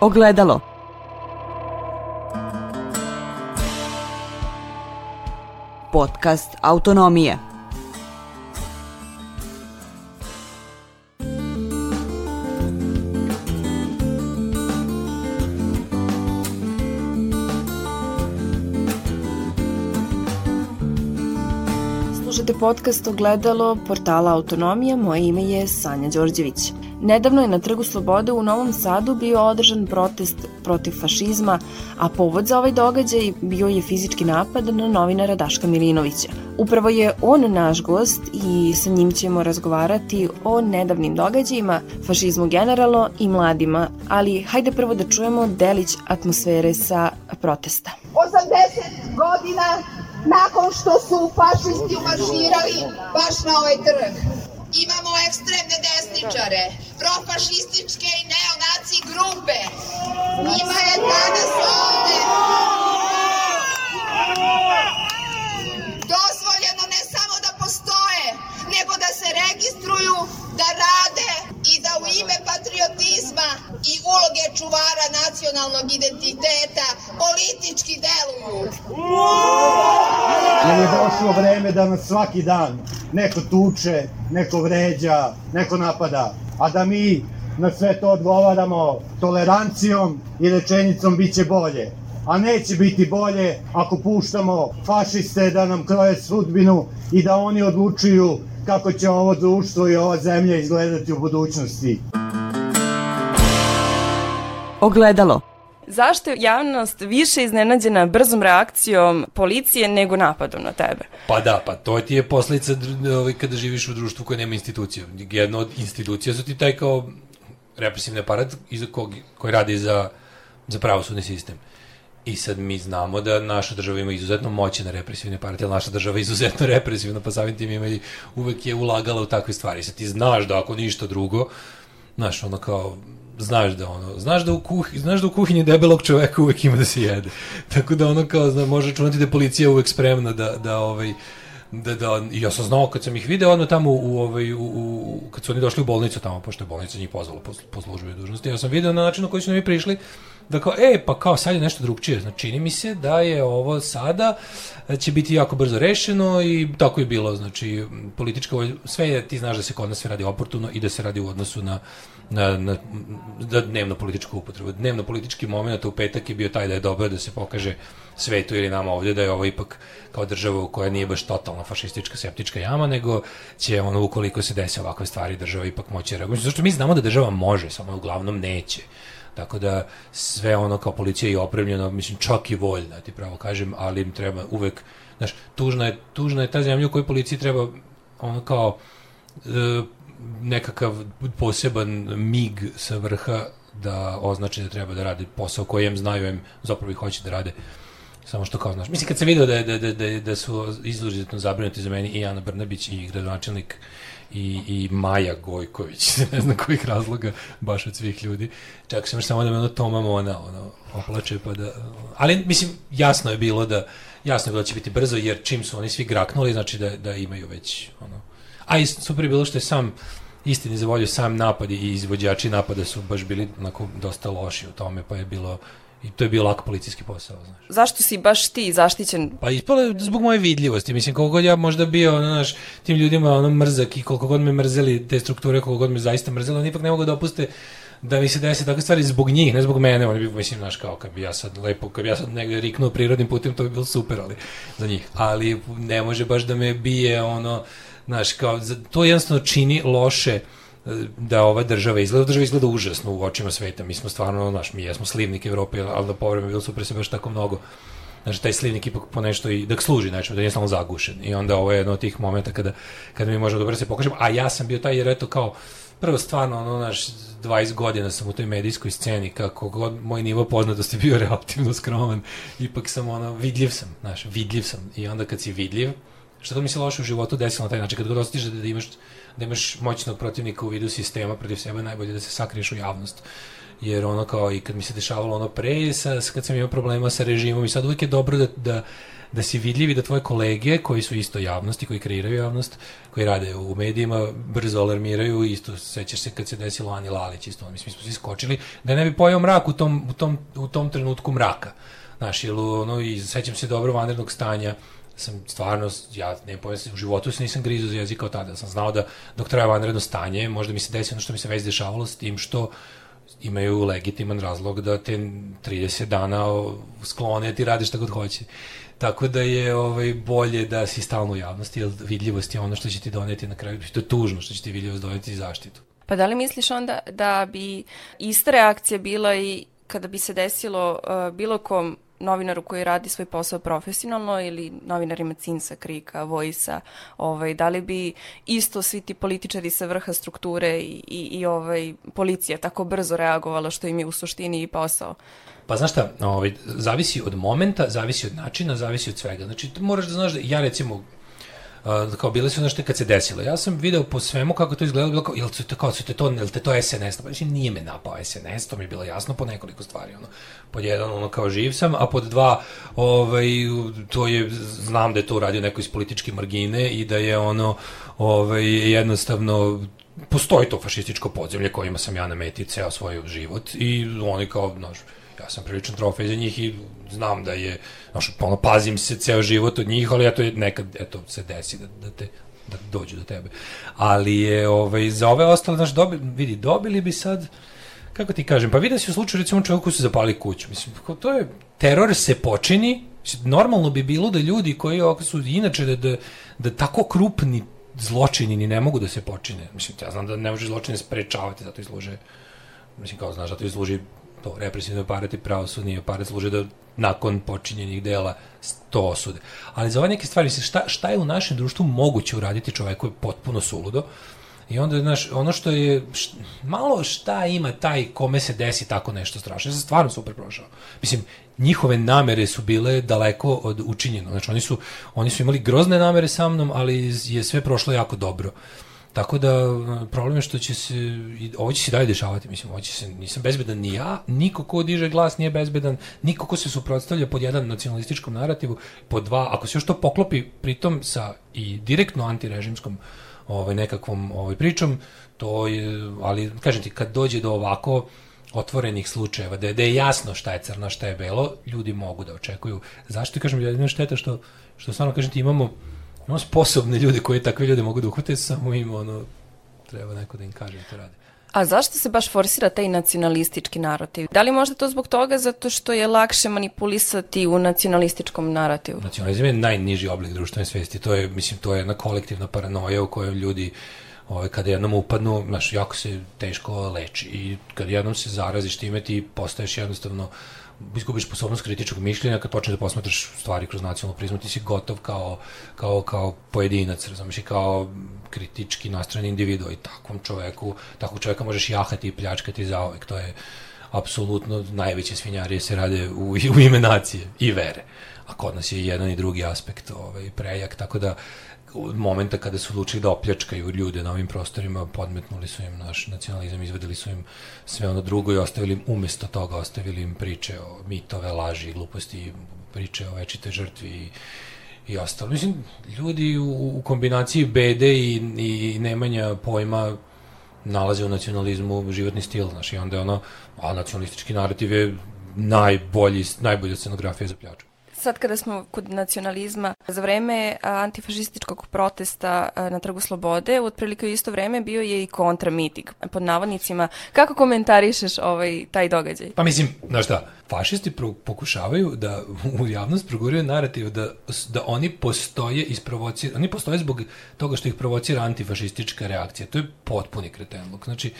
Ogledalo. Podcast Autonomije. Slušate podcast Ogledalo portala Autonomija, moje ime je Sanja Đorđević. Nedavno je na Trgu Slobode u Novom Sadu bio održan protest protiv fašizma, a povod za ovaj događaj bio je fizički napad na novinara Daška Milinovića. Upravo je on naš gost i sa njim ćemo razgovarati o nedavnim događajima, fašizmu generalno i mladima, ali hajde prvo da čujemo delić atmosfere sa protesta. 80 godina nakon što su fašisti umarširali baš na ovaj trg. Imamo ekstremne desničare, profašističke i neonaci grupe. Njima je danas ovde dozvoljeno ne samo da postoje, nego da se registruju, da rade i da u ime patriotizma i uloge čuvara nacionalnog identiteta politički deluju. Jer je došlo vreme da nas svaki dan neko tuče, neko vređa, neko napada, a da mi na sve to odgovaramo tolerancijom i rečenicom bit će bolje. A neće biti bolje ako puštamo fašiste da nam kroje sudbinu i da oni odlučuju kako će ovo društvo i ova zemlja izgledati u budućnosti. Ogledalo. Zašto je javnost više iznenađena brzom reakcijom policije nego napadom na tebe? Pa da, pa to ti je posledica ovaj, kada živiš u društvu koje nema institucija. Jedna od institucija su ti taj kao represivni aparat iza kog, koji radi za, za pravosudni sistem. I sad mi znamo da naša država ima izuzetno moćan represivni aparat, jer naša država je izuzetno represivna, pa samim tim ima i uvek je ulagala u takve stvari. Sad ti znaš da ako ništa drugo, znaš, ono kao, znaš da ono, znaš da u kuhinji, znaš da u kuhinji debelog čoveka uvek ima da se jede. Tako da ono kao, zna, može računati da je policija uvek spremna da, da ovaj, da, da, ja sam znao kad sam ih video odmah tamo u, ovaj, u, u, kad su oni došli u bolnicu tamo, pošto je bolnica njih pozvala po, po službi dužnosti, ja sam video na način na koji su mi prišli, da kao, e, pa kao sad je nešto drugčije, znači čini mi se da je ovo sada će biti jako brzo rešeno i tako je bilo, znači politička sve je, ti znaš da se kod nas sve radi oportuno i da se radi u odnosu na, na, na, na dnevno političku upotrebu. Dnevno politički moment u petak je bio taj da je dobro da se pokaže svetu ili nama ovdje da je ovo ipak kao država koja nije baš totalna fašistička septička jama, nego će ono ukoliko se desi ovakve stvari država ipak moći reagovati. Zašto mi znamo da država može, samo uglavnom neće. Tako da sve ono kao policija je opremljeno, mislim čak i voljna, da ti pravo kažem, ali im treba uvek, znaš, tužna je, tužna je ta zemlja u kojoj policiji treba ono kao e, nekakav poseban mig sa vrha da označi da treba da radi posao kojem znaju im zapravo i hoće da rade samo što kao znaš. Mislim kad sam video da, da, da, da, da su izuzetno zabrinuti za meni i Ana Brnabić i gradonačelnik i, i Maja Gojković, ne znam kojih razloga, baš od svih ljudi. Čak sam samo da me ono Toma Mona ono, oplače, pa da... Ali, mislim, jasno je bilo da jasno je bilo da će biti brzo, jer čim su oni svi graknuli, znači da, da imaju već ono... A i super je bilo što je sam istini za volju sam napad i izvođači napada su baš bili onako dosta loši u tome, pa je bilo I to je bio lak policijski posao, znaš. Zašto si baš ti zaštićen? Pa ispalo je zbog moje vidljivosti. Mislim, koliko god ja možda bio, ono, znaš, tim ljudima ono mrzak i koliko god me mrzeli te strukture, koliko god me zaista mrzeli, oni ipak ne mogu da opuste da mi se desi takve stvari zbog njih, ne zbog mene, oni bi, mislim, znaš, kao kad bi ja sad lepo, kad bi ja sad negde riknuo prirodnim putem, to bi bilo super, ali za njih. Ali ne može baš da me bije, ono, znaš, kao, to jednostavno čini loše da ova država izgleda, država izgleda užasno u očima sveta. Mi smo stvarno, znaš, mi jesmo slivnik Evrope, ali da povreme bilo super se baš tako mnogo. Znači, taj slivnik ipak po nešto i da služi, znači, da je samo zagušen. I onda ovo je jedno od tih momenta kada, kada mi možemo dobro se pokažemo. A ja sam bio taj, jer eto, kao, prvo stvarno, ono, naš, 20 godina sam u toj medijskoj sceni, kako god moj nivo poznatosti bio relativno skroman, ipak sam, ono, vidljiv sam, znaš, vidljiv sam. I onda kad si vidljiv, što to mi se loše u životu desilo na taj način, kad god ostiš da, da imaš da imaš moćnog protivnika u vidu sistema protiv sebe, najbolje da se sakriješ u javnost. Jer ono kao i kad mi se dešavalo ono pre, sa, kad sam imao problema sa režimom i sad uvijek je dobro da, da da si vidljivi da tvoje kolege koji su isto javnosti, koji kreiraju javnost, koji rade u medijima, brzo alarmiraju, isto sećaš se kad se desilo Ani Lalić, isto, mislim, mi smo svi skočili, da ne bi pojao mrak u tom, u tom, u tom trenutku mraka. Znaš, ili, ono, i sećam se dobro vanrednog stanja, sam stvarno, ja ne pojem u životu se nisam grizo za jezik kao tada, sam znao da dok traje vanredno stanje, možda mi se desi ono što mi se već dešavalo s tim što imaju legitiman razlog da te 30 dana sklone, ti radiš šta god hoće. Tako da je ovaj, bolje da si stalno u javnosti, jer vidljivost je ono što će ti doneti na kraju, to je tužno što će ti vidljivost doneti zaštitu. Pa da li misliš onda da bi ista reakcija bila i kada bi se desilo uh, bilo kom novinaru koji radi svoj posao profesionalno ili novinarima Cinsa, Krika, Vojsa, ovaj, da li bi isto svi ti političari sa vrha strukture i, i, i ovaj, policija tako brzo reagovala što im je u suštini i posao? Pa znaš šta, ovaj, zavisi od momenta, zavisi od načina, zavisi od svega. Znači, moraš da znaš da ja recimo uh, kao bile su nešto kad se desilo. Ja sam video po svemu kako to izgledalo, bilo kao, jel te, kao, te to, jel te to SNS, pa mislim, nije me napao SNS, to mi je bilo jasno po nekoliko stvari, ono, pod jedan, ono, kao živ sam, a pod dva, ovaj, to je, znam da je to uradio neko iz političke margine i da je ono, ovaj, jednostavno, postoji to fašističko podzemlje kojima sam ja nametio ceo svoj život i oni kao, znaš, ja sam priličan trofej za njih i znam da je, znaš, ono, pazim se ceo život od njih, ali eto, nekad, eto, se desi da, da te da dođu do tebe. Ali je, ovaj, za ove ostale, znaš, dobi, vidi, dobili bi sad, kako ti kažem, pa vidio si u slučaju, recimo, čovjeku su zapali kuću. Mislim, to je, teror se počini, normalno bi bilo da ljudi koji su inače da, da, da tako krupni zločini ni ne mogu da se počine. Mislim, ja znam da ne može zločine sprečavati, zato izluže, mislim, kao znaš, zato izluži to represivni aparat i pravosudni aparat služe da nakon počinjenih dela to osude. Ali za ove neke stvari, šta, šta je u našem društvu moguće uraditi čoveku je potpuno suludo, I onda, znaš, ono što je, š, malo šta ima taj kome se desi tako nešto strašno. Ja sam stvarno super prošao. Mislim, njihove namere su bile daleko od učinjeno. Znači, oni su, oni su imali grozne namere sa mnom, ali je sve prošlo jako dobro. Tako da problem je što će se ovo će se dalje dešavati, mislim, ovo će se nisam bezbedan ni ja, niko ko diže glas nije bezbedan, niko ko se suprotstavlja pod jedan nacionalističkom narativu, pod dva, ako se još to poklopi pritom sa i direktno antirežimskom ovaj nekakvom ovaj pričom, to je, ali kažem ti kad dođe do ovako otvorenih slučajeva, da je, da je jasno šta je crno, šta je belo, ljudi mogu da očekuju. Zašto kažem, jedina šteta što, što stvarno kažem ti imamo Imamo sposobne ljude koji takve ljude mogu da uhvate, samo im ono, treba neko da im kaže da to rade. A zašto se baš forsira taj nacionalistički narativ? Da li možda to zbog toga zato što je lakše manipulisati u nacionalističkom narativu? Nacionalizam je najniži oblik društvene svesti. To je, mislim, to je jedna kolektivna paranoja u kojoj ljudi ovaj, kada jednom upadnu, znaš, jako se teško leči i kad jednom se zaraziš time ti postaješ jednostavno uh, izgubiš sposobnost kritičkog mišljenja kad počneš da posmatraš stvari kroz nacionalnu prizmu, ti si gotov kao, kao, kao pojedinac, razumiješ, i kao kritički nastrojen individu i takvom čoveku, takvog čoveka možeš jahati i pljačkati za ovek, to je apsolutno najveće svinjarije se rade u, u ime nacije i vere. A kod nas je jedan i drugi aspekt ovaj, prejak, tako da od momenta kada su odlučili da opljačkaju ljude na ovim prostorima, podmetnuli su im naš nacionalizam, izvedeli su im sve ono drugo i ostavili im, umesto toga, ostavili im priče o mitove, laži, gluposti, priče o večite žrtvi i, i ostalo. Mislim, ljudi u, u kombinaciji bede i, i nemanja pojma nalaze u nacionalizmu životni stil, znaš, i onda je ono, a nacionalistički narativ je najbolji, najbolja scenografija za pljačku sad kada smo kod nacionalizma, za vreme antifašističkog protesta na Trgu Slobode, otprilike u isto vreme bio je i kontramitig, pod navodnicima. Kako komentarišeš ovaj, taj događaj? Pa mislim, znaš šta, fašisti pokušavaju da u javnost proguraju narativ da, da oni postoje isprovocira, oni postoje zbog toga što ih provocira antifašistička reakcija. To je potpuni kretenluk. Znači,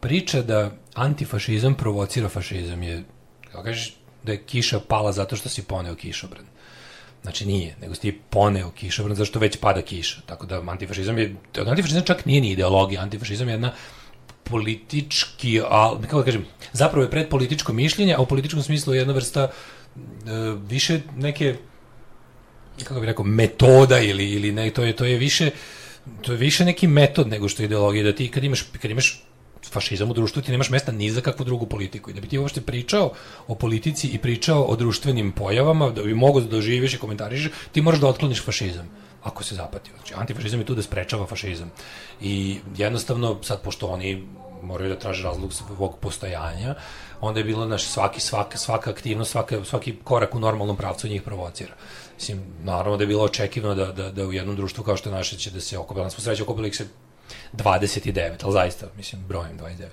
priča da antifašizam provocira fašizam je, kako kažeš, da je kiša pala zato što si poneo kišobran. Znači nije, nego si ti poneo kišobran što već pada kiša. Tako da antifašizam je, antifašizam čak nije ni ideologija, antifašizam je jedna politički, al, kako da kažem, zapravo je predpolitičko mišljenje, a u političkom smislu je jedna vrsta e, više neke kako bih rekao, metoda ili, ili ne, to je, to je više to je više neki metod nego što je ideologija, da ti kad imaš, kad imaš fašizam u društvu ti nemaš mesta ni za kakvu drugu politiku. I da bi ti uopšte pričao o politici i pričao o društvenim pojavama, da bi mogo da doživiš i komentariš, ti moraš da otkloniš fašizam ako se zapatio. Znači, antifašizam je tu da sprečava fašizam. I jednostavno, sad, pošto oni moraju da traže razlog svog postojanja, onda je bilo naš svaki, svaka, svaka aktivnost, svaka, svaki korak u normalnom pravcu njih provocira. Mislim, naravno da je bilo očekivano da, da, da u jednom društvu kao što je naše će da se okupa, nas sreće okupili ih se 29, ali zaista, mislim, brojem 29.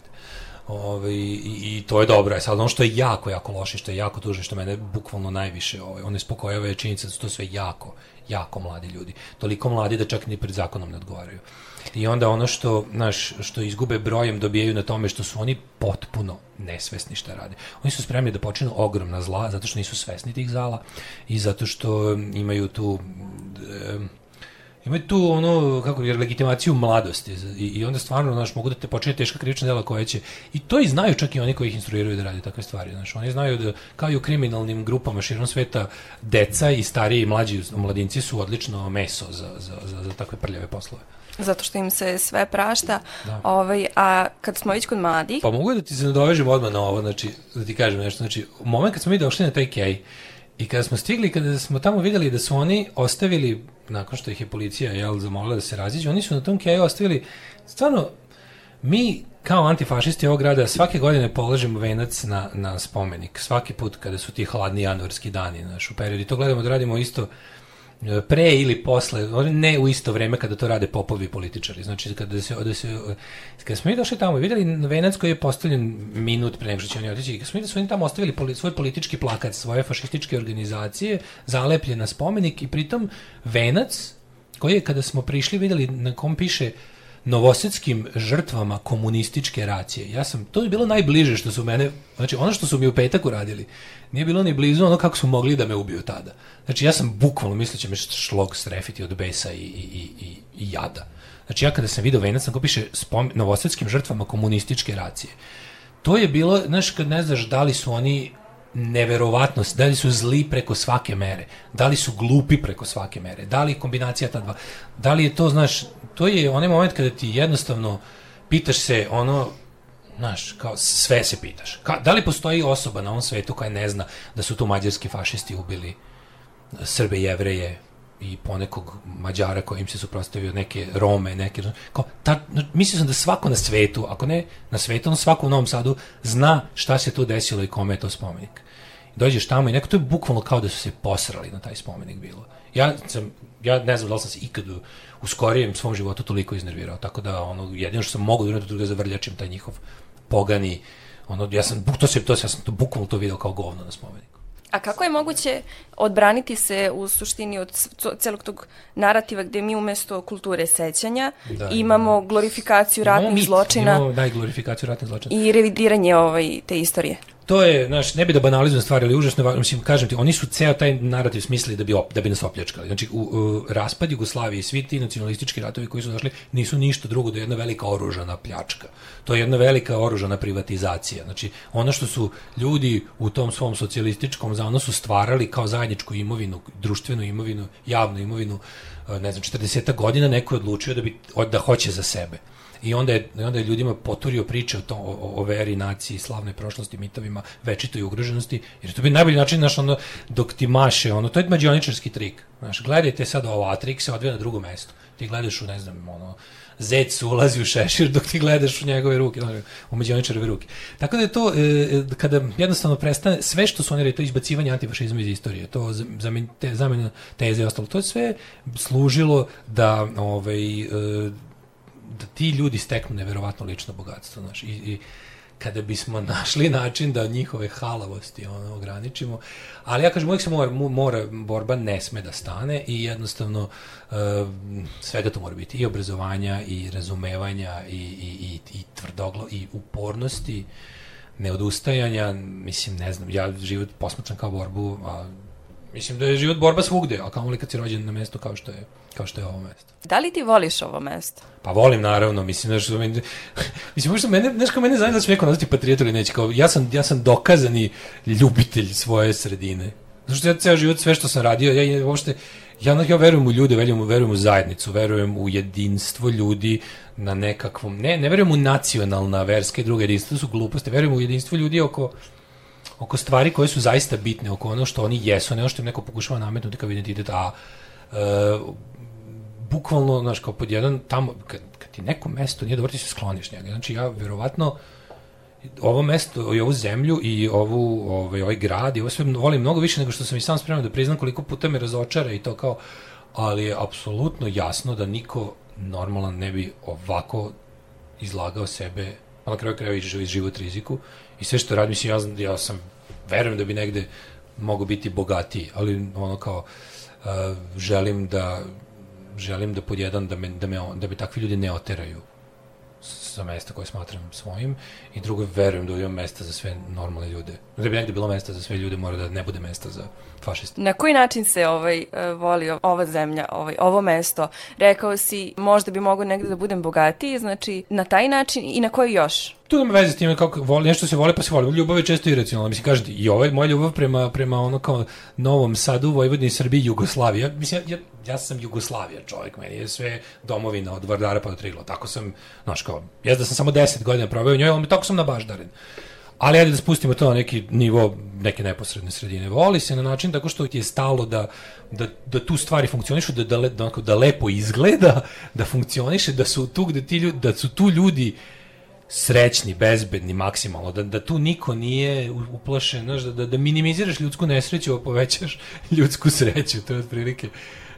Ove, i, i to je dobro. E sad, ono što je jako, jako loše, što je jako tužno, što mene bukvalno najviše ove, one spokojava je činjenica da su to sve jako, jako mladi ljudi. Toliko mladi da čak ni pred zakonom ne odgovaraju. I onda ono što, naš, što izgube brojem dobijaju na tome što su oni potpuno nesvesni šta rade. Oni su spremni da počinu ogromna zla zato što nisu svesni tih zala i zato što imaju tu e, imaju tu ono kako je legitimaciju mladosti i, i onda stvarno znaš mogu da te počine teška krivična dela koje će i to i znaju čak i oni koji ih instruiraju da rade takve stvari znaš oni znaju da kao i u kriminalnim grupama širom sveta deca i stariji i mlađi mladinci su odlično meso za, za, za, za takve prljave poslove zato što im se sve prašta. Da. Ovaj, a kad smo već kod mladih... Pa mogu da ti se nadovežem odmah na ovo, znači, da ti kažem nešto. Znači, u moment kad smo mi došli na taj kej, i kada smo stigli, kada smo tamo videli da su oni ostavili, nakon što ih je policija jel, zamolila da se raziđu, oni su na tom keju ostavili, stvarno, mi kao antifašisti ovog grada svake godine polažemo venac na, na spomenik. Svaki put kada su ti hladni januarski dani, naš, u periodu. I to gledamo da radimo isto pre ili posle, ne u isto vreme kada to rade popovi političari. Znači, kada se, da se, kada smo mi došli tamo i videli venac koji je postavljen minut pre nego što će oni otići, kada smo videli da su oni tamo ostavili poli, svoj politički plakat, svoje fašističke organizacije, zalepljen na spomenik i pritom venac koji je kada smo prišli videli na kom piše novosadskim žrtvama komunističke racije. Ja sam, to je bilo najbliže što su mene, znači ono što su mi u petak uradili, nije bilo ni blizu ono kako su mogli da me ubiju tada. Znači ja sam bukvalno mislio će me šlog srefiti od besa i, i, i, i jada. Znači ja kada sam video venac, ko piše spom, novosadskim žrtvama komunističke racije, to je bilo, znaš, kad ne znaš da li su oni neverovatno, da li su zli preko svake mere, da li su glupi preko svake mere, da li je kombinacija ta dva, da li je to, znaš, to je onaj moment kada ti jednostavno pitaš se ono, znaš, kao sve se pitaš. Ka, da li postoji osoba na ovom svetu koja ne zna da su tu mađarski fašisti ubili Srbe, Jevreje i ponekog Mađara koji im se suprostavio, neke Rome, neke... Kao, ta, mislio sam da svako na svetu, ako ne na svetu, on svako u Novom Sadu zna šta se tu desilo i kome je to spomenik. Dođeš tamo i neko, to je bukvalno kao da su se posrali na taj spomenik bilo. Ja sam, ja ne znam da li sam se ikad u, u skorijem svom životu toliko iznervirao, tako da ono, jedino što sam mogu da uraditi da zavrljačim taj njihov pogani, ono, ja sam, to se, to, ja sam to, bukvalno to video kao govno na spomeniku. A kako je moguće odbraniti se u suštini od celog tog narativa gde mi umesto kulture sećanja da, imamo glorifikaciju ratnih mit, zločina imamo, da, glorifikaciju ratnih zločina i revidiranje ovaj, te istorije? To je, znaš, ne bi da banalizujem stvari, ali užasno, mislim, kažem ti, oni su ceo taj narativ smislili da bi, op, da bi nas opljačkali. Znači, u, u raspad Jugoslavije i svi ti nacionalistički ratovi koji su došli nisu ništa drugo do jedna velika oružana pljačka. To je jedna velika oružana privatizacija. Znači, ono što su ljudi u tom svom socijalističkom zanosu stvarali kao zajedničku imovinu, društvenu imovinu, javnu imovinu, ne znam, 40 godina neko je odlučio da, bi, da hoće za sebe. I onda je, onda je ljudima poturio priče o, to, o, o veri, naciji, slavnoj prošlosti, mitovima, večitoj ugroženosti, jer to bi najbolji način, znaš, ono, dok ti maše, ono, to je mađioničarski trik, znaš, gledajte sad ovo, a trik se odvija na drugo mesto, ti gledaš u, ne znam, ono, zec ulazi u šešir dok ti gledaš u njegove ruke, u mađioničarove ruke. Tako da je to, e, e, kada jednostavno prestane, sve što su oni rekli, to izbacivanje antifašizma iz istorije, to zamen, te, zamena teze i ostalo, to je sve služilo da ovaj, e, da ti ljudi steknu neverovatno lično bogatstvo, znaš, i, i kada bismo našli način da njihove halavosti ono, ograničimo, ali ja kažem, uvijek se mora, mora, borba ne sme da stane i jednostavno uh, svega to mora biti, i obrazovanja, i razumevanja, i, i, i, i tvrdoglo, i upornosti, neodustajanja, mislim, ne znam, ja život posmatram kao borbu, a mislim da je život borba svugde, a kao li kad si rođen na mesto kao što je kao što je ovo mesto. Da li ti voliš ovo mesto? Pa volim naravno, mislim da što meni mislim što mene znaš kao mene zanima da se neko nazvati patriot ili neće, kao ja sam ja sam dokazani ljubitelj svoje sredine. Zato što ja ceo život sve što sam radio, ja uopšte ja, ja verujem u ljude, verujem, verujem u zajednicu, verujem u jedinstvo ljudi na nekakvom, ne, ne verujem u nacionalna, verska i druga jedinstva, to su gluposti, verujem u jedinstvo ljudi oko oko stvari koje su zaista bitne, oko ono što oni jesu, ne ono što im neko pokušava nametnuti kao identitet, a e, bukvalno, znaš, kao pod jedan, tamo, kad, kad ti neko mesto nije dobro, ti se skloniš njega. Znači, ja verovatno ovo mesto i ovu zemlju i ovu, ovaj, ovaj grad i ovo sve volim mnogo više nego što sam i sam spreman da priznam koliko puta me razočara i to kao, ali je apsolutno jasno da niko normalan ne bi ovako izlagao sebe, na kraju krajeva i život riziku i sve što radim, mislim, ja, ja sam, verujem da bi negde mogu biti bogatiji, ali ono kao, uh, želim da želim da pod jedan da me, da me, da me takvi ljudi ne oteraju sa mesta koje smatram svojim i drugo verujem da ima mesta za sve normalne ljude. Da bi negde bilo mesta za sve ljude, mora da ne bude mesta za fašiste. Na koji način se ovaj e, voli ova zemlja, ovaj ovo mesto? Rekao si možda bi mogao negde da budem bogatiji, znači na taj način i na koji još? Tu nema veze s time kako voli, nešto se voli pa se voli. Ljubav je često iracionalna. Mislim, kažete, i ovaj, moja ljubav prema, prema ono kao Novom Sadu, Vojvodini, Srbiji, Jugoslavija. Mislim, ja, ja sam Jugoslavija čovjek, meni je sve domovina od Vardara pa do Trigla. Tako sam, znaš kao, ja da sam samo 10 godina probao u njoj, ali tako sam nabaždaren. Ali ajde da spustimo to na neki nivo neke neposredne sredine. Voli se na način tako što ti je stalo da, da, da tu stvari funkcionišu, da, da, da, da lepo izgleda, da funkcioniše, da su tu, gde ti ljudi, da su tu ljudi srećni, bezbedni, maksimalno, da, da tu niko nije uplašen, znaš, da, da, da minimiziraš ljudsku nesreću, a povećaš ljudsku sreću, to je otprilike,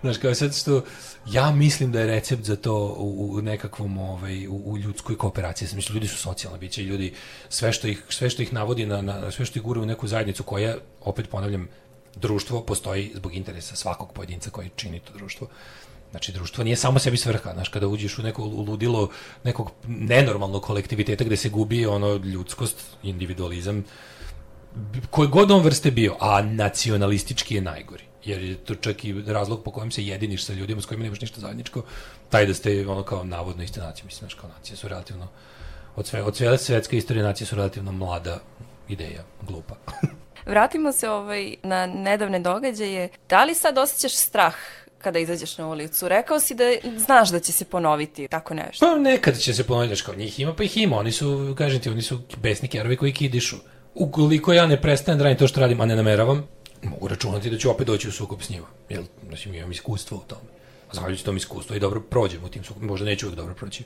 znaš, kao sad što ja mislim da je recept za to u, u nekakvom, ovaj, u, u ljudskoj kooperaciji, sam mislim, ljudi su socijalna bića i ljudi, sve što ih, sve što ih navodi na, na sve što ih gura u neku zajednicu koja, opet ponavljam, društvo postoji zbog interesa svakog pojedinca koji čini to društvo. Znači, društvo nije samo sebi svrha, znaš, kada uđeš u neko ludilo nekog nenormalnog kolektiviteta gde se gubi ono ljudskost, individualizam, koje god on vrste bio, a nacionalistički je najgori. Jer je to čak i razlog po kojem se jediniš sa ljudima s kojima nemaš ništa zajedničko, taj da ste ono kao navodno iste nacije, mislim, znaš, kao nacije su relativno, od, sve, od sve svetske istorije nacije su relativno mlada ideja, glupa. Vratimo se ovaj na nedavne događaje. Da li sad osjećaš strah kada izađeš na ulicu? Rekao si da znaš da će se ponoviti tako nešto. Pa nekad će se ponoviti, kao njih ima, pa ih ima. Oni su, kažem ti, oni su besni kerovi koji kidišu. Ukoliko ja ne prestanem da radim to što radim, a ne nameravam, mogu računati da ću opet doći u sukob s njima. Jel, znači, imam iskustvo u tome. A zahvaljujući tom iskustvu i dobro prođem u tim sukobima, možda neću uvijek dobro proći.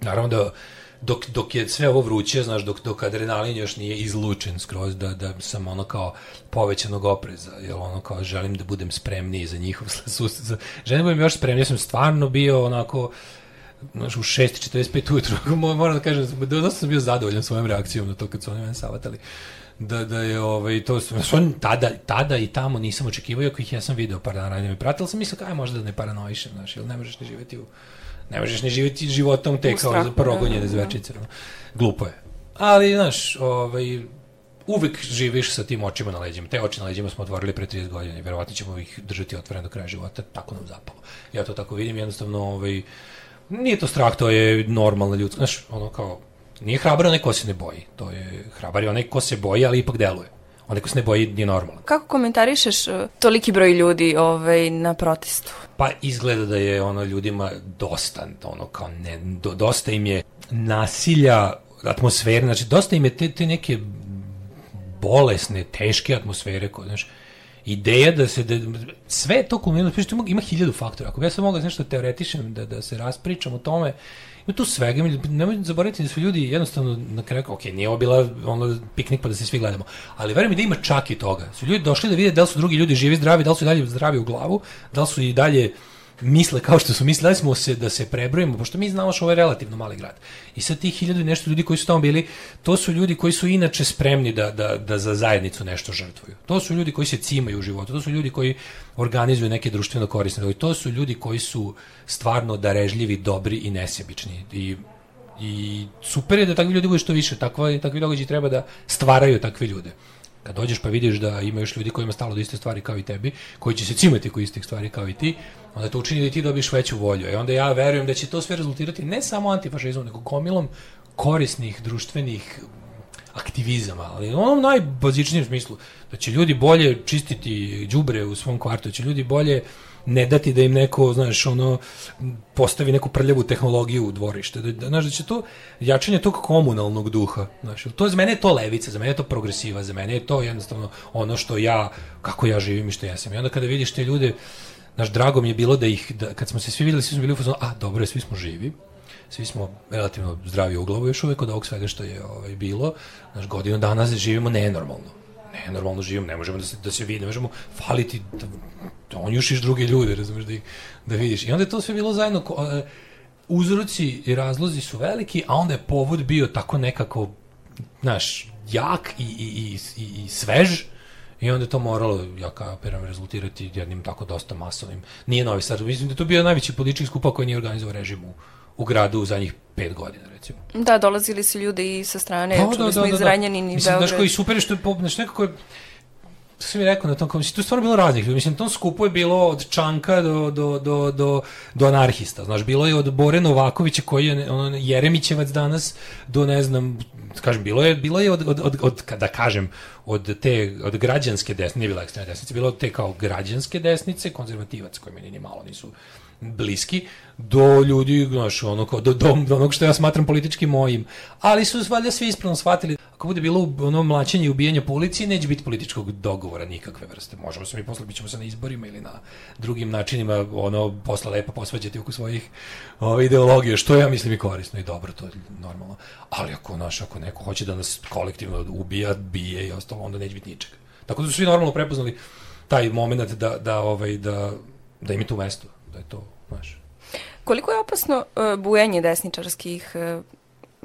Naravno da dok, dok je sve ovo vruće, znaš, dok, dok adrenalin još nije izlučen skroz, da, da sam ono kao povećanog opreza, jer ono kao želim da budem spremniji za njihov za- Želim da budem još spremniji, ja sam stvarno bio onako, znaš, u 6.45 ujutru, mo- moram da kažem, da sam bio zadovoljan svojom reakcijom na to kad su oni mene savatali. Da, da je ovaj, to su, oni tada, tada i tamo nisam očekivao, iako ih ja sam video par dana ranije me pratili, sam mislio, kaj možda da ne paranoišem, znaš, ili ne možeš ni živjeti u, ne možeš ni živjeti životom te kao progonjene da, da. zvečice. ono. Glupo je. Ali, znaš, ovaj, uvek živiš sa tim očima na leđima. Te oči na leđima smo otvorili pre 30 godina i verovatno ćemo ih držati otvorene do kraja života, tako nam zapalo. Ja to tako vidim, jednostavno, ovaj, nije to strah, to je normalna ljudska, znaš, ono kao, nije hrabar onaj ko se ne boji, to je hrabar je onaj ko se boji, ali ipak deluje. Onaj ko se ne boji nije normalan. Kako komentarišeš e, toliki broj ljudi ovaj, na protestu? Pa izgleda da je ono ljudima dosta, ono kao ne, do, dosta im je nasilja, atmosfere, znači dosta im je te, te neke bolesne, teške atmosfere, koje, znaš, ideja da se, da, sve to kulminirano, znači, ima, ima hiljadu faktora, ako bi ja sam mogao nešto teoretišem, da, da se raspričam o tome, ima tu svega, nemoj zaboraviti da su ljudi jednostavno na kraju, ok, nije ovo bila ono piknik pa da se svi gledamo, ali verujem da ima čak i toga. Su ljudi došli da vide da li su drugi ljudi živi, zdravi, da li su i dalje zdravi u glavu, da li su i dalje misle kao što su mislili, da smo se da se prebrojimo, pošto mi znamo što ovo je relativno mali grad. I sad tih hiljadu i nešto ljudi koji su tamo bili, to su ljudi koji su inače spremni da, da, da za zajednicu nešto žrtvuju. To su ljudi koji se cimaju u životu, to su ljudi koji organizuju neke društveno korisne. To su ljudi koji su stvarno darežljivi, dobri i nesebični. I I super je da takvi ljudi bude što više, takva, takvi događaji treba da stvaraju takve ljude. Kad dođeš pa vidiš da ima još ljudi kojima stalo do iste stvari kao i tebi, koji će se cimati ko istih stvari kao i ti, onda to učini da ti dobiješ veću volju. I onda ja verujem da će to sve rezultirati ne samo antifašizmom, nego gomilom korisnih društvenih aktivizam, ali u onom najbazičnijem smislu, da će ljudi bolje čistiti đubre u svom kvartu, da će ljudi bolje ne dati da im neko, znaš, ono, postavi neku prljavu tehnologiju u dvorište. Da, da, znaš, da će to jačanje tog komunalnog duha. Znaš, to za mene je to levica, za mene je to progresiva, za mene je to jednostavno ono što ja, kako ja živim i što ja sam. I onda kada vidiš te ljude, znaš, drago mi je bilo da ih, da, kad smo se svi videli, svi smo bili u fazonu, a, dobro je, svi smo živi, svi smo relativno zdravi u glavu još uvek od ovog svega što je ovaj, bilo. Znaš, godinu dana živimo nenormalno. Nenormalno živimo, ne možemo da se, da se vidi, ne možemo faliti, da, da onjušiš druge ljude, razumeš, da, ih, da vidiš. I onda je to sve bilo zajedno, ko, e, uzroci i razlozi su veliki, a onda je povod bio tako nekako, znaš, jak i, i, i, i, svež, I onda je to moralo, ja kapiram, rezultirati jednim tako dosta masovnim. Nije Novi Sad, mislim da je to bio najveći politički skupa koji nije organizovao režim u, u gradu u zadnjih pet godina, recimo. Da, dolazili su ljudi i sa strane, Pa, čuli da, smo da, iz da, da. I Mislim, Beograd. znaš koji super što je, znaš, nekako je, to sam mi rekao na tom, kao, mislim, tu je stvarno bilo raznih ljudi, mislim, na tom skupu je bilo od Čanka do, do, do, do, do anarhista, znaš, bilo je od Bore Novakovića koji je ono, Jeremićevac danas do, ne znam, kažem, bilo je, bilo je od, od, od, od, da kažem, od te, od građanske desnice, nije bila ekstremne desnice, bilo od te kao građanske desnice, konzervativac koji meni ni malo nisu bliski, do ljudi, znaš, ono, kao, do, do, do onog što ja smatram politički mojim. Ali su valjda svi ispravno shvatili, ako bude bilo ono mlaćenje i ubijanje po ulici, neće biti političkog dogovora nikakve vrste. Možemo se mi posle, bit ćemo se na izborima ili na drugim načinima, ono, posle lepo posvađati oko svojih ove, ideologije, što ja mislim i korisno i dobro, to je normalno. Ali ako, naš, ako neko hoće da nas kolektivno ubija, bije i ostalo, onda neće biti ničega. Tako da su svi normalno prepoznali taj moment da, da, ovaj, da, da im je tu mesto, da je to, znaš, Koliko je opasno uh, bujanje desničarskih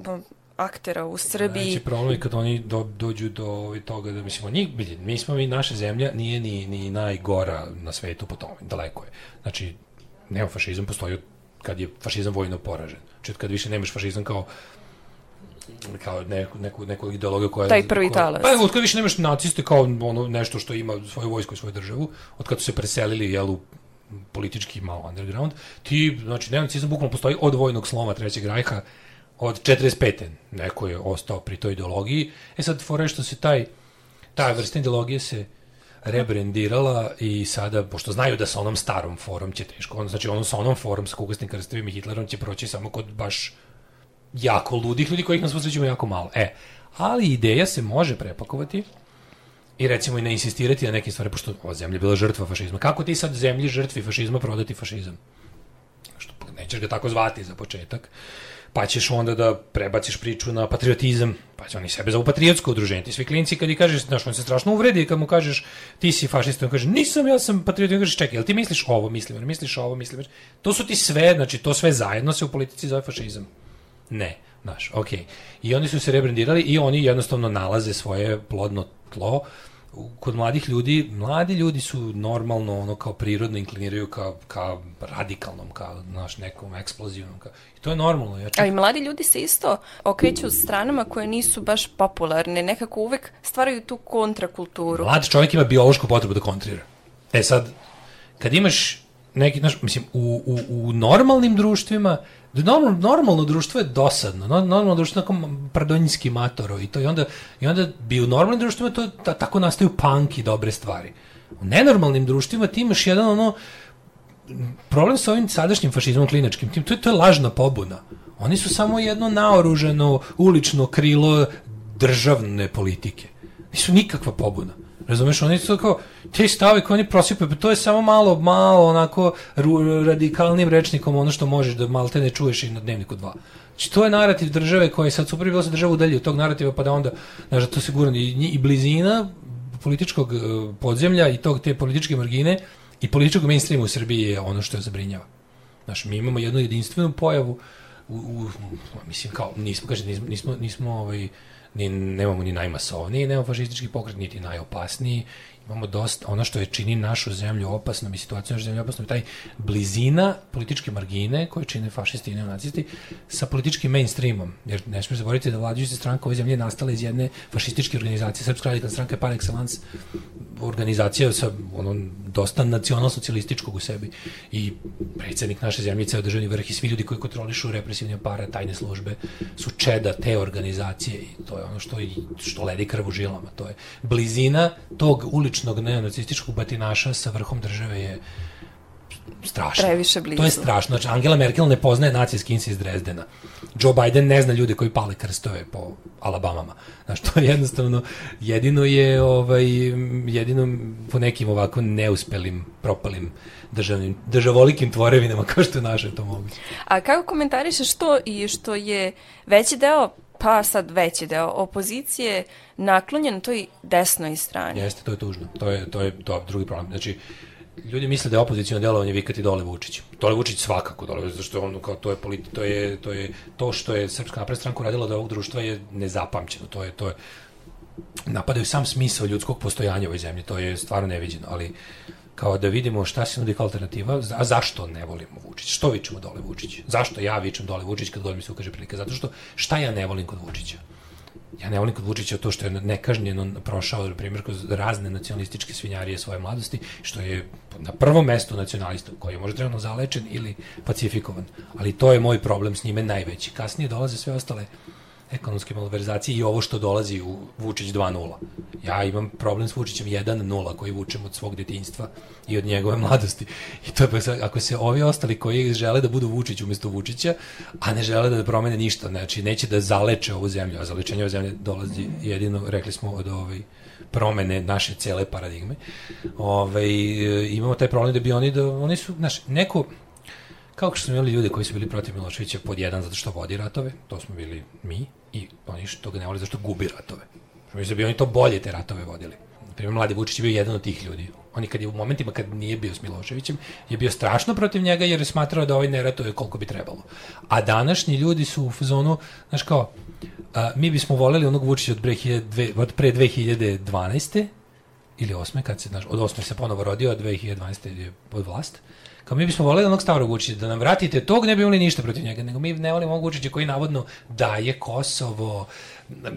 uh, aktera u Srbiji? Znači, problem je kad oni do, dođu do ovaj, toga da, mislimo, njih, mi smo, mi, naša zemlja nije ni, ni najgora na svetu po tome, daleko je. Znači, neofašizam postoji kad je fašizam vojno poražen. Znači, kad više nemaš fašizam kao kao neku, neku, neku ideologiju koja... Taj prvi koja, talas. Pa od kada više nemaš naciste kao ono nešto što ima svoju vojsku i svoju državu, od kada su se preselili, jel, u politički malo underground, ti, znači, neonacizam bukvalno postoji od vojnog sloma Trećeg rajha, od 45. Neko je ostao pri toj ideologiji. E sad, fora je što se taj, ta vrsta ideologije se rebrendirala i sada, pošto znaju da sa onom starom forom će teško, on, znači ono sa onom forom, sa kukasnim krstovim i Hitlerom će proći samo kod baš jako ludih ljudi kojih nas posvećamo jako malo. E, ali ideja se može prepakovati i recimo i ne insistirati na neke stvari, pošto ova zemlja je bila žrtva fašizma. Kako ti sad zemlji žrtvi fašizma prodati fašizam? Što nećeš ga tako zvati za početak pa ćeš onda da prebaciš priču na patriotizam, pa će oni sebe zovu patriotsko udruženje. Ti svi klinci kad ti kažeš, znaš, on se strašno uvredi kad mu kažeš ti si fašista, on kaže nisam, ja sam patriot, on kaže čekaj, jel ti misliš ovo, mislim, misliš ovo, mislim, to su ti sve, znači to sve zajedno se u politici zove fašizam. Ne, znaš, okej. I oni su se rebrandirali i oni jednostavno nalaze svoje plodno tlo kod mladih ljudi, mladi ljudi su normalno ono kao prirodno inkliniraju ka, ka radikalnom, ka naš nekom eksplozivnom, ka, i to je normalno. Ja čak, A i mladi ljudi se isto okreću stranama koje nisu baš popularne, nekako uvek stvaraju tu kontrakulturu. Mlad čovjek ima biološku potrebu da kontrira. E sad, kad imaš neki, znaš, mislim, u, u, u normalnim društvima, normalno, normalno društvo je dosadno, no- normalno društvo je tako pardonjski matoro i to i onda, i onda bi u normalnim društvima to, ta, tako nastaju punk i dobre stvari. U nenormalnim društvima ti imaš jedan ono, problem sa ovim sadašnjim fašizmom klinačkim, tim, to je, to je lažna pobuna. Oni su samo jedno naoruženo ulično krilo državne politike. Nisu nikakva pobuna. Razumeš, oni su kao, te stave koje oni prosipaju, pa to je samo malo, malo onako radikalnim rečnikom ono što možeš da malo te ne čuješ i na dnevniku dva. Znači, to je narativ države koji sad super bi bilo da se država udalji od tog narativa, pa da onda, znaš, da to sigurno i, i blizina političkog eh, podzemlja i tog te političke margine i političkog mainstreama u Srbiji je ono što je zabrinjava. Znaš, mi imamo jednu jedinstvenu pojavu u, u mislim kao nismo kaže nismo nismo, nismo ovaj ni nemamo ni najmasovniji neofašistički pokret niti najopasniji imamo dosta ono što je čini našu zemlju opasnom i situaciju naše zemlje opasnom taj blizina političke margine koje čine fašisti i neonacisti sa političkim mainstreamom. Jer ne smiješ zaboraviti da vladajuća stranka ove zemlje je nastala iz jedne fašističke organizacije. Srpska radikalna stranka je par excellence organizacija sa ono, dosta nacionalsocijalističkog u sebi. I predsednik naše zemlje, ceo državni vrh i svi ljudi koji kontrolišu represivne apare, tajne službe su čeda te organizacije i to je ono što, što ledi krv u žilama. To je blizina tog uličnog neonacističkog batinaša sa vrhom države je strašno. Previše blizu. To je strašno. Znači, Angela Merkel ne poznaje nacije skinsi iz Drezdena. Joe Biden ne zna ljude koji pale krstove po Alabamama. Znači, to je jednostavno, jedino je, ovaj, jedino po nekim ovako neuspelim, propalim državnim, državolikim tvorevinama, kao što je naše to moguće. A kako komentarišeš to i što je veći deo pa sad veći deo opozicije naklonjen toj desnoj strani. Jeste, to je tužno. To je, to je to, drugi problem. Znači, ljudi misle da je opozicijno delovanje vikati dole Vučić. Dole Vučić svakako dole, zato što on kao to je politi, to je to je to što je Srpska napredna stranka uradila od ovog društva je nezapamćeno. To je to je napadaju sam smisao ljudskog postojanja u ovoj zemlji. To je stvarno neviđeno, ali kao da vidimo šta se nudi kao alternativa, a zašto ne volimo Vučić? Što vičemo dole Vučić? Zašto ja vičem dole Vučić kad god mi se ukaže prilika? Zato što šta ja ne volim kod Vučića? ja ne volim kod Vučića to što je nekažnjeno prošao, na primjer, kroz razne nacionalističke svinjarije svoje mladosti, što je na prvom mestu nacionalista, koji je možda trenutno zalečen ili pacifikovan. Ali to je moj problem s njime najveći. Kasnije dolaze sve ostale ekonomske malverzacije i ovo što dolazi u Vučić 2.0. Ja imam problem s Vučićem 1.0 koji vučem od svog detinjstva i od njegove mladosti. I to je, ako se ovi ostali koji žele da budu Vučić umesto Vučića, a ne žele da promene ništa, znači neće da zaleče ovu zemlju, a zalečenje ove zemlje dolazi jedino, rekli smo, od ovaj, promene naše cele paradigme. Ove, imamo taj problem da bi oni, da, oni su, znaš, neko, kao što smo imali ljude koji su bili protiv Miloševića pod jedan zato što vodi ratove, to smo bili mi, i oni što ga ne voli zašto gubi ratove. Mislim da bi oni to bolje te ratove vodili. Primjer, Mladi Vučić je bio jedan od tih ljudi. On kad je u momentima kad nije bio s Miloševićem, je bio strašno protiv njega jer je smatrao da ovaj ne ratuje koliko bi trebalo. A današnji ljudi su u zonu, znaš kao, a, mi bismo voleli onog Vučića od, pre, od pre 2012. ili 8. kad se, znaš, od 8. se ponovo rodio, a 2012. je pod vlast. Kao mi bismo voleli onog starog Vučića, da nam vratite tog, ne bi imali ništa protiv njega, nego mi ne volimo Vučića koji navodno daje Kosovo,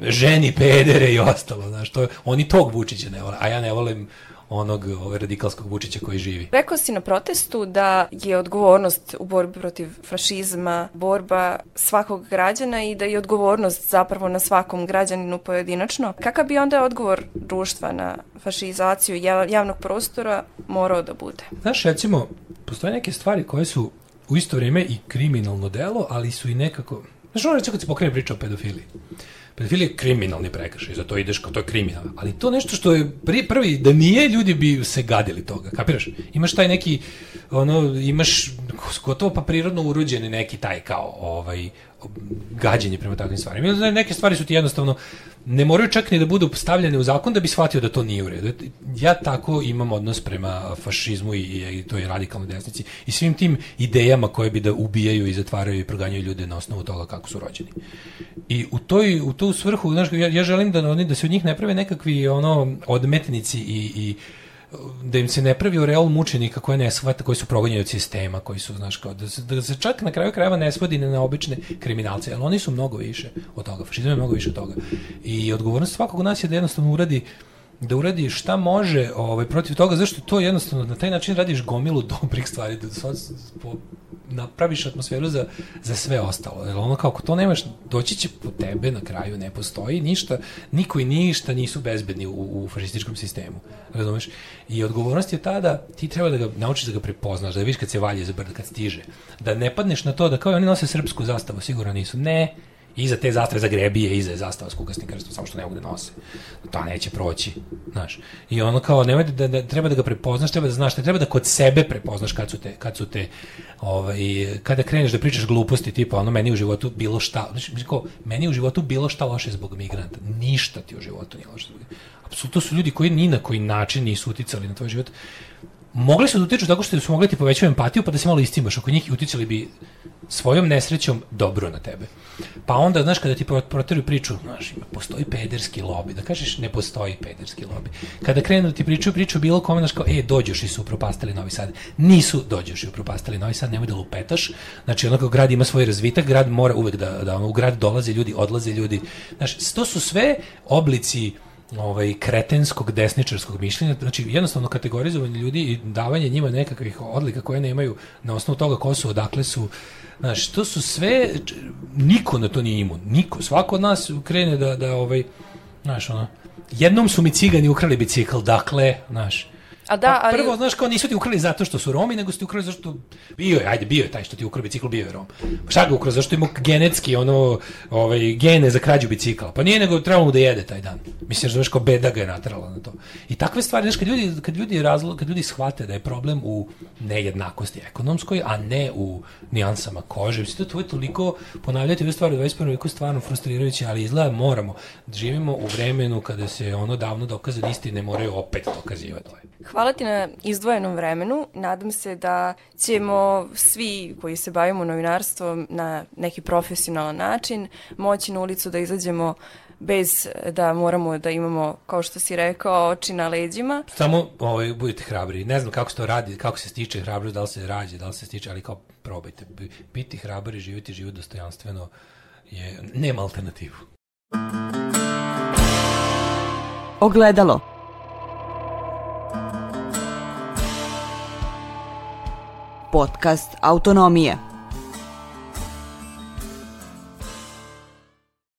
ženi pedere i ostalo, znaš, to, oni tog Vučića ne vole, a ja ne volim onog ovaj, radikalskog Vučića koji živi. Rekao si na protestu da je odgovornost u borbi protiv fašizma borba svakog građana i da je odgovornost zapravo na svakom građaninu pojedinačno. Kakav bi onda odgovor društva na fašizaciju javnog prostora morao da bude? Znaš, recimo, postoje neke stvari koje su u isto vrijeme i kriminalno delo, ali su i nekako... Znaš, ono recimo kad se pokrene priča o pedofiliji. Pedofilija je kriminalni prekršaj, zato ideš kao to je kriminal. Ali to nešto što je pri, prvi, da nije, ljudi bi se gadili toga, kapiraš? Imaš taj neki, ono, imaš gotovo pa prirodno urođeni neki taj kao, ovaj, gađenje prema takvim stvarima. Neke stvari su ti jednostavno ne moraju čak ni da budu stavljene u zakon da bi shvatio da to nije u redu. Ja tako imam odnos prema fašizmu i, i toj radikalnoj desnici i svim tim idejama koje bi da ubijaju i zatvaraju i proganjaju ljude na osnovu toga kako su rođeni. I u toj u tu svrhu, znaš, ja, ja želim da oni da se od njih ne prave nekakvi ono odmetnici i, i da im se ne pravi oreol mučenika koje ne shvata, koji su progonjeni od sistema, koji su, znaš, kao, da se, da se čak na kraju krajeva ne svodi na obične kriminalce, ali oni su mnogo više od toga, fašizam je mnogo više od toga. I odgovornost svakog nas je da jednostavno uradi da uradi šta može ovaj, protiv toga, zašto to jednostavno na taj način radiš gomilu dobrih stvari, da napraviš atmosferu za, za sve ostalo. Jer ono kao, ako to nemaš, doći će po tebe na kraju, ne postoji ništa, niko i ništa nisu bezbedni u, u fašističkom sistemu. Razumeš? I odgovornost je ta da ti treba da ga naučiš da ga prepoznaš, da vidiš kad se valje za brda, kad stiže. Da ne padneš na to da kao oni nose srpsku zastavu, sigurno nisu. Ne, Iza te zastave za grebije, iza je zastava s kukasnim krstom, samo što ne mogu da nose. To neće proći, znaš. I ono kao, nemoj da, da, treba da ga prepoznaš, treba da znaš, treba da kod sebe prepoznaš kad su te, kad su te, ovaj, kada kreneš da pričaš gluposti, tipa, ono, meni u životu bilo šta, znači, kao, meni u životu bilo šta loše zbog migranta. Ništa ti u životu nije loše zbog Apsolutno su ljudi koji ni na koji način nisu uticali na tvoj život mogli su da utiču tako što su mogli da ti povećati empatiju pa da se malo istimaš oko njih uticali bi svojom nesrećom dobro na tebe. Pa onda, znaš, kada ti proteruju priču, znaš, ima, postoji pederski lobby, da kažeš ne postoji pederski lobby. Kada krenu da ti pričaju priču bilo kome, znaš, kao, e, dođoši su upropastili Novi Sad. Nisu dođoši upropastili Novi Sad, nemoj da lupetaš. Znači, onako, grad ima svoj razvitak, grad mora uvek da, da ono, u grad dolaze ljudi, odlaze ljudi. Znaš, to su sve oblici ovaj kretenskog desničarskog mišljenja, znači jednostavno kategorizovanje ljudi i davanje njima nekakvih odlika koje nemaju na osnovu toga ko su, odakle su, Znaš, to su sve, niko na to nije imun, niko, svako od nas krene da, da ovaj, znaš, ono, jednom su mi cigani ukrali bicikl, dakle, znaš, A da, pa ali... prvo, znaš, kao nisu ti ukrali zato što su Romi, nego su ti ukrali zato što bio je, ajde, bio je taj što ti ukrao bicikl, bio je Rom. Pa šta ga ukrao, zašto ima genetski, ono, ovaj, gene za krađu bicikla? Pa nije, nego trebalo mu da jede taj dan. Mislim, znaš, kao beda ga je natrala na to. I takve stvari, znaš, kad ljudi, kad ljudi, razlo, kad ljudi shvate da je problem u nejednakosti ekonomskoj, a ne u nijansama kože, mislim, to je toliko ponavljati ove stvari u 21. veku stvarno frustrirajuće, ali izgleda moramo. Živimo u vremenu kada se ono davno dokazane istine moraju opet dokazivati. Hvala ti na izdvojenom vremenu. Nadam se da ćemo svi koji se bavimo novinarstvom na neki profesionalan način moći na ulicu da izađemo bez da moramo da imamo, kao što si rekao, oči na leđima. Samo ovaj, budite hrabri. Ne znam kako se to radi, kako se stiče hrabrost, da li se rađe, da li se stiče, ali kao probajte. Biti hrabri, živjeti život dostojanstveno je, nema alternativu. Ogledalo. Podcast Autonomije.